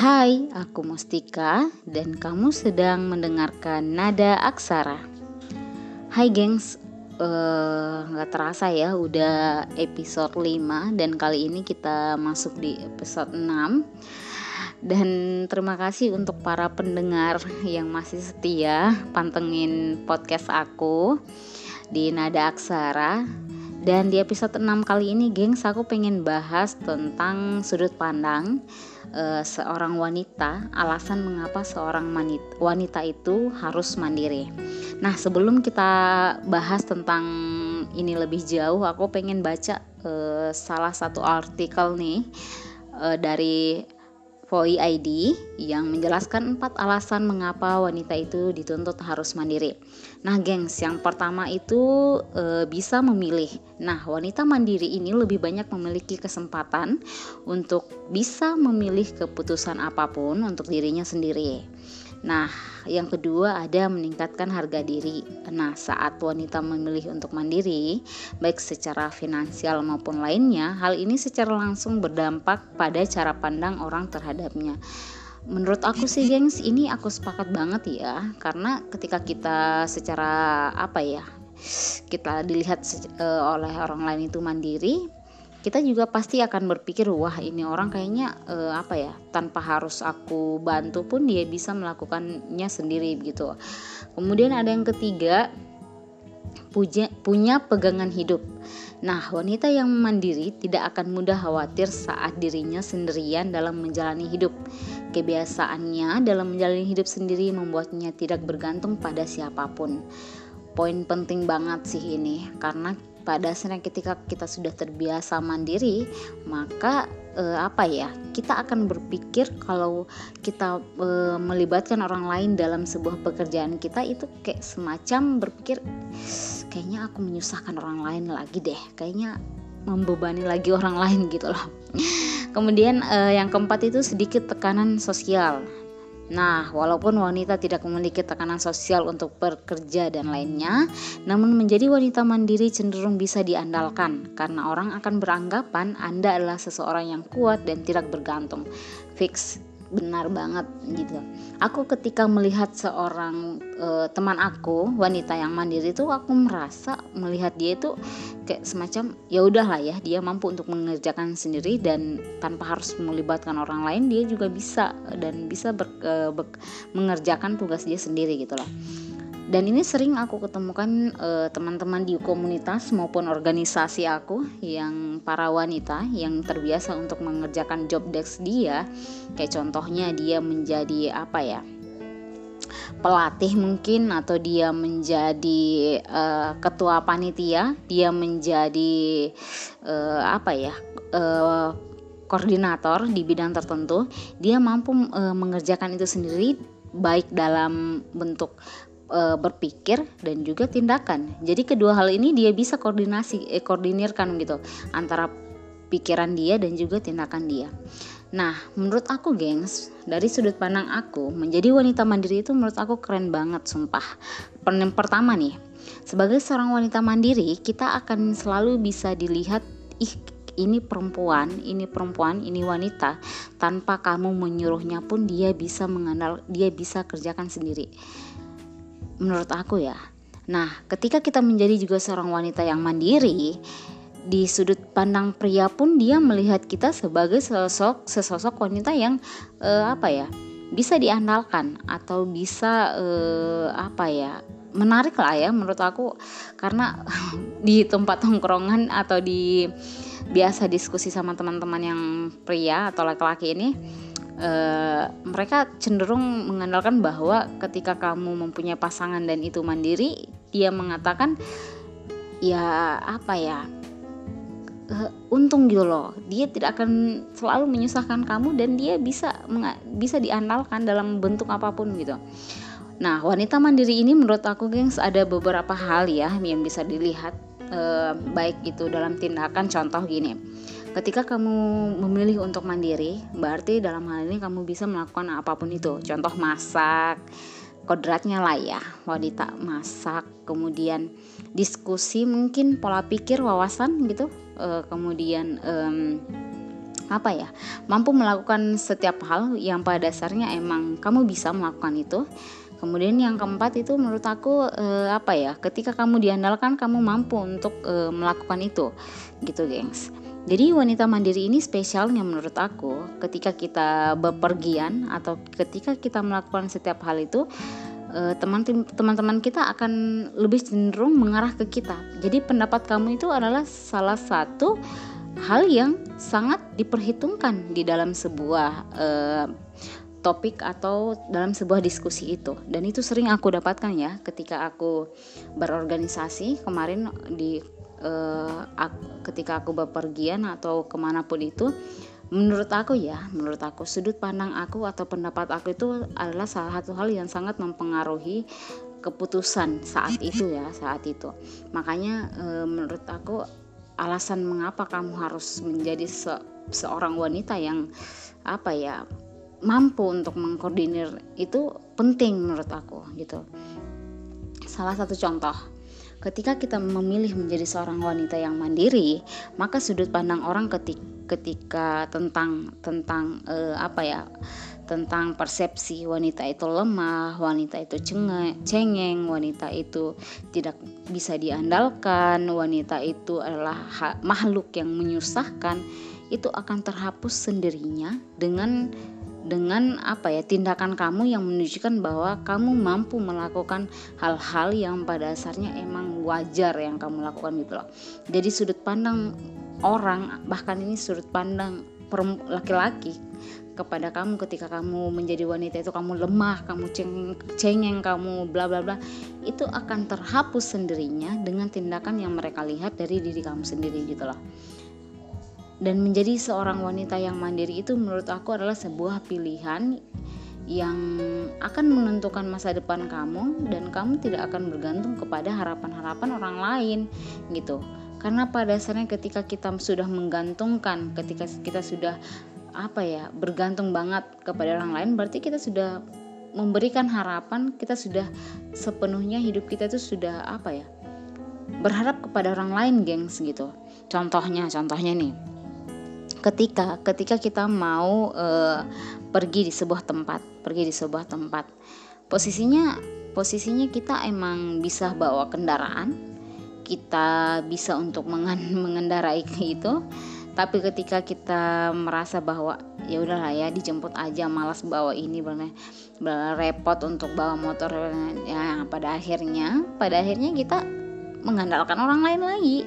Hai, aku Mustika dan kamu sedang mendengarkan Nada Aksara. Hai gengs, uh, gak terasa ya udah episode 5 dan kali ini kita masuk di episode 6 dan terima kasih untuk para pendengar yang masih setia pantengin podcast aku di Nada Aksara. Dan di episode 6 kali ini gengs aku pengen bahas tentang sudut pandang uh, seorang wanita, alasan mengapa seorang wanita itu harus mandiri. Nah, sebelum kita bahas tentang ini lebih jauh, aku pengen baca uh, salah satu artikel nih uh, dari Voi ID yang menjelaskan empat alasan mengapa wanita itu dituntut harus mandiri. Nah, gengs, yang pertama itu e, bisa memilih. Nah, wanita mandiri ini lebih banyak memiliki kesempatan untuk bisa memilih keputusan apa pun untuk dirinya sendiri. Nah, yang kedua ada meningkatkan harga diri. Nah, saat wanita memilih untuk mandiri, baik secara finansial maupun lainnya, hal ini secara langsung berdampak pada cara pandang orang terhadapnya. Menurut aku sih, gengs, ini aku sepakat banget ya, karena ketika kita secara apa ya, kita dilihat uh, oleh orang lain itu mandiri, kita juga pasti akan berpikir wah ini orang kayaknya uh, apa ya tanpa harus aku bantu pun dia bisa melakukannya sendiri gitu. Kemudian ada yang ketiga punya punya pegangan hidup. Nah wanita yang mandiri tidak akan mudah khawatir saat dirinya sendirian dalam menjalani hidup. Kebiasaannya dalam menjalani hidup sendiri membuatnya tidak bergantung pada siapa pun. Poin penting banget sih ini karena pada dasarnya ketika kita sudah terbiasa mandiri maka eh, apa ya kita akan berpikir kalau kita eh, melibatkan orang lain dalam sebuah pekerjaan kita itu kayak semacam berpikir kayaknya aku menyusahkan orang lain lagi deh kayaknya membebani lagi orang lain gitu loh. Kemudian eh, yang keempat itu sedikit tekanan sosial Nah, walaupun wanita tidak memiliki tekanan sosial untuk bekerja dan lainnya, namun menjadi wanita mandiri cenderung bisa diandalkan karena orang akan beranggapan Anda adalah seseorang yang kuat dan tidak bergantung. Fix benar banget gitu. Aku ketika melihat seorang e, teman aku wanita yang mandiri itu aku merasa melihat dia itu kayak semacam ya udahlah ya dia mampu untuk mengerjakan sendiri dan tanpa harus melibatkan orang lain dia juga bisa dan bisa ber, e, ber, mengerjakan tugas dia sendiri gitu loh dan ini sering aku ketemukan uh, teman-teman di komunitas maupun organisasi aku yang para wanita yang terbiasa untuk mengerjakan job desk dia. Kayak contohnya dia menjadi apa ya pelatih mungkin atau dia menjadi uh, ketua panitia dia menjadi uh, apa ya uh, koordinator di bidang tertentu dia mampu uh, mengerjakan itu sendiri baik dalam bentuk e, berpikir dan juga tindakan. Jadi kedua hal ini dia bisa koordinasi eh, koordinirkan gitu antara pikiran dia dan juga tindakan dia. Nah, menurut aku, gengs, dari sudut pandang aku, menjadi wanita mandiri itu menurut aku keren banget, sumpah. Yang pertama nih, sebagai seorang wanita mandiri, kita akan selalu bisa dilihat, ih, ini perempuan, ini perempuan, ini wanita, tanpa kamu menyuruhnya pun dia bisa mengandal, dia bisa kerjakan sendiri menurut aku ya. Nah, ketika kita menjadi juga seorang wanita yang mandiri, di sudut pandang pria pun dia melihat kita sebagai sosok sesosok wanita yang uh, apa ya bisa diandalkan atau bisa uh, apa ya menarik lah ya menurut aku karena di tempat tongkrongan atau di biasa diskusi sama teman-teman yang pria atau laki-laki ini uh, mereka cenderung mengandalkan bahwa ketika kamu mempunyai pasangan dan itu mandiri, dia mengatakan ya apa ya? Uh, untung gitu loh. Dia tidak akan selalu menyusahkan kamu dan dia bisa bisa diandalkan dalam bentuk apa pun gitu. Nah wanita mandiri ini menurut aku gengs ada beberapa hal ya yang bisa dilihat uh, baik itu dalam tindakan. Contoh gini Ketika kamu memilih untuk mandiri, berarti dalam hal ini kamu bisa melakukan apa pun itu. Contoh masak, kodratnya lah ya, wanita masak, kemudian diskusi mungkin pola pikir, wawasan gitu, e, kemudian e, apa ya mampu melakukan setiap hal yang pada dasarnya emang kamu bisa melakukan itu. Kemudian yang keempat itu menurut aku eh, apa ya ketika kamu diandalkan kamu mampu untuk eh, melakukan itu. Gitu gengs jadi wanita mandiri ini spesialnya menurut aku ketika kita bepergian atau ketika kita melakukan setiap hal itu eh, teman-teman kita akan lebih cenderung mengarah ke kita. Jadi pendapat kamu itu adalah salah satu hal yang sangat diperhitungkan di dalam sebuah uh, topik atau dalam sebuah diskusi itu dan itu sering aku dapatkan ya ketika aku berorganisasi kemarin di uh, aku, ketika aku bepergian atau ke mana pun itu menurut aku ya menurut aku sudut pandang aku atau pendapat aku itu adalah salah satu hal yang sangat mempengaruhi keputusan saat itu ya saat itu. Makanya e, menurut aku alasan mengapa kamu harus menjadi se seorang wanita yang apa ya mampu untuk mengkoordinir itu penting menurut aku gitu. Salah satu contoh, ketika kita memilih menjadi seorang wanita yang mandiri, maka sudut pandang orang ketika, ketika tentang tentang uh, apa ya tentang persepsi wanita itu lemah, wanita itu cenge, cengeng, wanita itu tidak bisa diandalkan, wanita itu adalah makhluk yang menyusahkan, itu akan terhapus sendirinya dengan dengan apa ya tindakan kamu yang menunjukkan bahwa kamu mampu melakukan hal-hal yang pada dasarnya emang wajar yang kamu lakukan gitu loh. Jadi sudut pandang orang bahkan ini sudut pandang laki-laki kepada kamu ketika kamu menjadi wanita itu kamu lemah, kamu ceng cengeng, kamu bla bla bla itu akan terhapus sendirinya dengan tindakan yang mereka lihat dari diri kamu sendiri gitu loh. Dan menjadi seorang wanita yang mandiri itu menurut aku adalah sebuah pilihan yang akan menentukan masa depan kamu dan kamu tidak akan bergantung kepada harapan-harapan orang lain gitu. Karena pada dasarnya ketika kita sudah menggantungkan ketika kita sudah apa ya bergantung banget kepada orang lain berarti kita sudah memberikan harapan kita sudah sepenuhnya hidup kita itu sudah apa ya berharap kepada orang lain gengs gitu. Contohnya contohnya nih ketika ketika kita mau uh, pergi di sebuah tempat pergi di sebuah tempat. Posisinya posisinya kita emang bisa bawa kendaraan kita bisa untuk mengendarai itu. Tapi ketika kita merasa bahwa ya udahlah ya dijemput aja malas bawa ini benar repot untuk bawa motor ya pada akhirnya pada akhirnya kita mengandalkan orang lain lagi.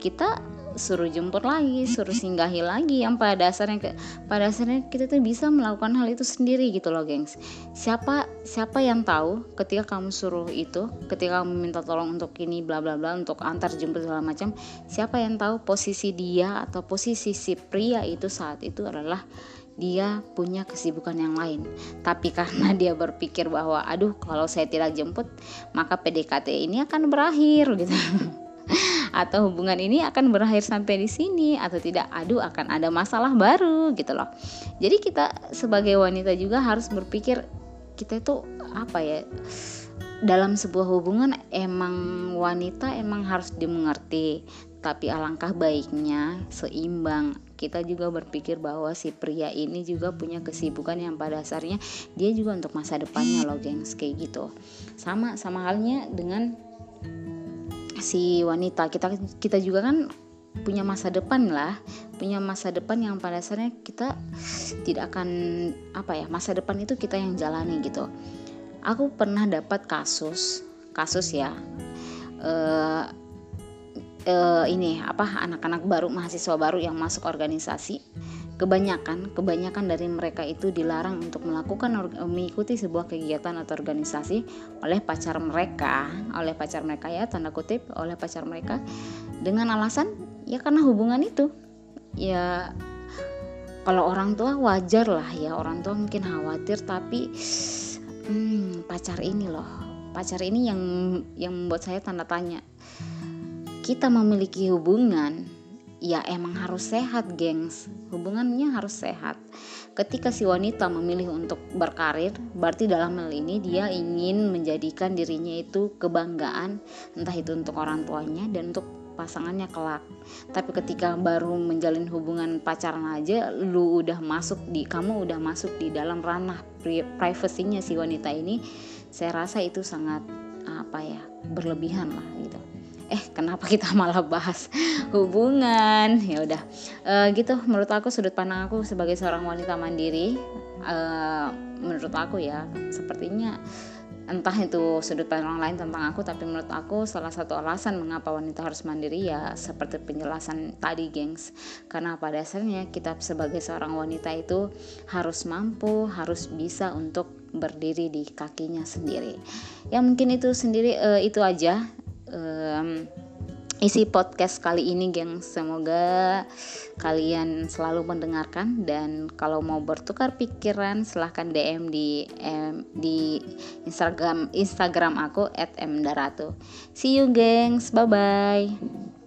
Kita suruh jemput lagi, suruh singgahi lagi yang pada dasarnya pada dasarnya kita tuh bisa melakukan hal itu sendiri gitu loh, gengs. Siapa siapa yang tahu ketika kamu suruh itu, ketika kamu minta tolong untuk ini bla bla bla untuk antar jemput segala macam, siapa yang tahu posisi dia atau posisi si pria itu saat itu adalah dia punya kesibukan yang lain. Tapi karena dia berpikir bahwa aduh kalau saya tidak jemput maka PDKT ini akan berakhir gitu. atau hubungan ini akan berakhir sampai di sini atau tidak aduh akan ada masalah baru gitu loh. Jadi kita sebagai wanita juga harus berpikir kita itu apa ya dalam sebuah hubungan emang wanita emang harus dimengerti tapi alangkah baiknya seimbang. Kita juga berpikir bahwa si pria ini juga punya kesibukan yang pada dasarnya dia juga untuk masa depannya loh gengs kayak gitu. Sama sama halnya dengan si wanita. Kita kita juga kan punya masa depan lah. Punya masa depan yang pada dasarnya kita tidak akan apa ya masa depan itu kita yang jalani gitu. Aku pernah dapat kasus kasus ya uh, uh, ini apa anak-anak baru mahasiswa baru yang masuk organisasi kebanyakan kebanyakan dari mereka itu dilarang untuk melakukan mengikuti sebuah kegiatan atau organisasi oleh pacar mereka oleh pacar mereka ya tanda kutip oleh pacar mereka dengan alasan ya karena hubungan itu. Ya kalau orang tua wajar lah ya orang tua mungkin khawatir tapi hmm, pacar ini loh pacar ini yang yang membuat saya tanda tanya kita memiliki hubungan ya emang harus sehat gengs. Hubungannya harus sehat. Ketika si wanita memilih untuk berkarir berarti dalam hal ini dia ingin menjadikan dirinya itu kebanggaan entah itu untuk orang tuanya dan untuk pasangannya kelak. Tapi ketika baru menjalin hubungan pacaran aja lu udah masuk di kamu udah masuk di dalam ranah privasinya si wanita ini saya rasa itu sangat apa ya berlebihan lah gitu eh kenapa kita malah bahas hubungan? Ya udah. E, gitu. Menurut aku sudut pandang aku sebagai seorang wanita mandiri e, menurut aku ya sepertinya entah itu sudut pandang lain tentang aku tapi menurut aku salah satu alasan mengapa wanita harus mandiri ya seperti penjelasan tadi gengs. Karena pada dasarnya? Kita sebagai seorang wanita itu harus mampu harus bisa untuk berdiri di kakinya sendiri. Ya mungkin itu sendiri uh, itu aja um, isi podcast kali ini geng. Semoga kalian selalu mendengarkan dan kalau mau bertukar pikiran silahkan DM di em, di Instagram Instagram aku @mdaratu see you gengs. Bye bye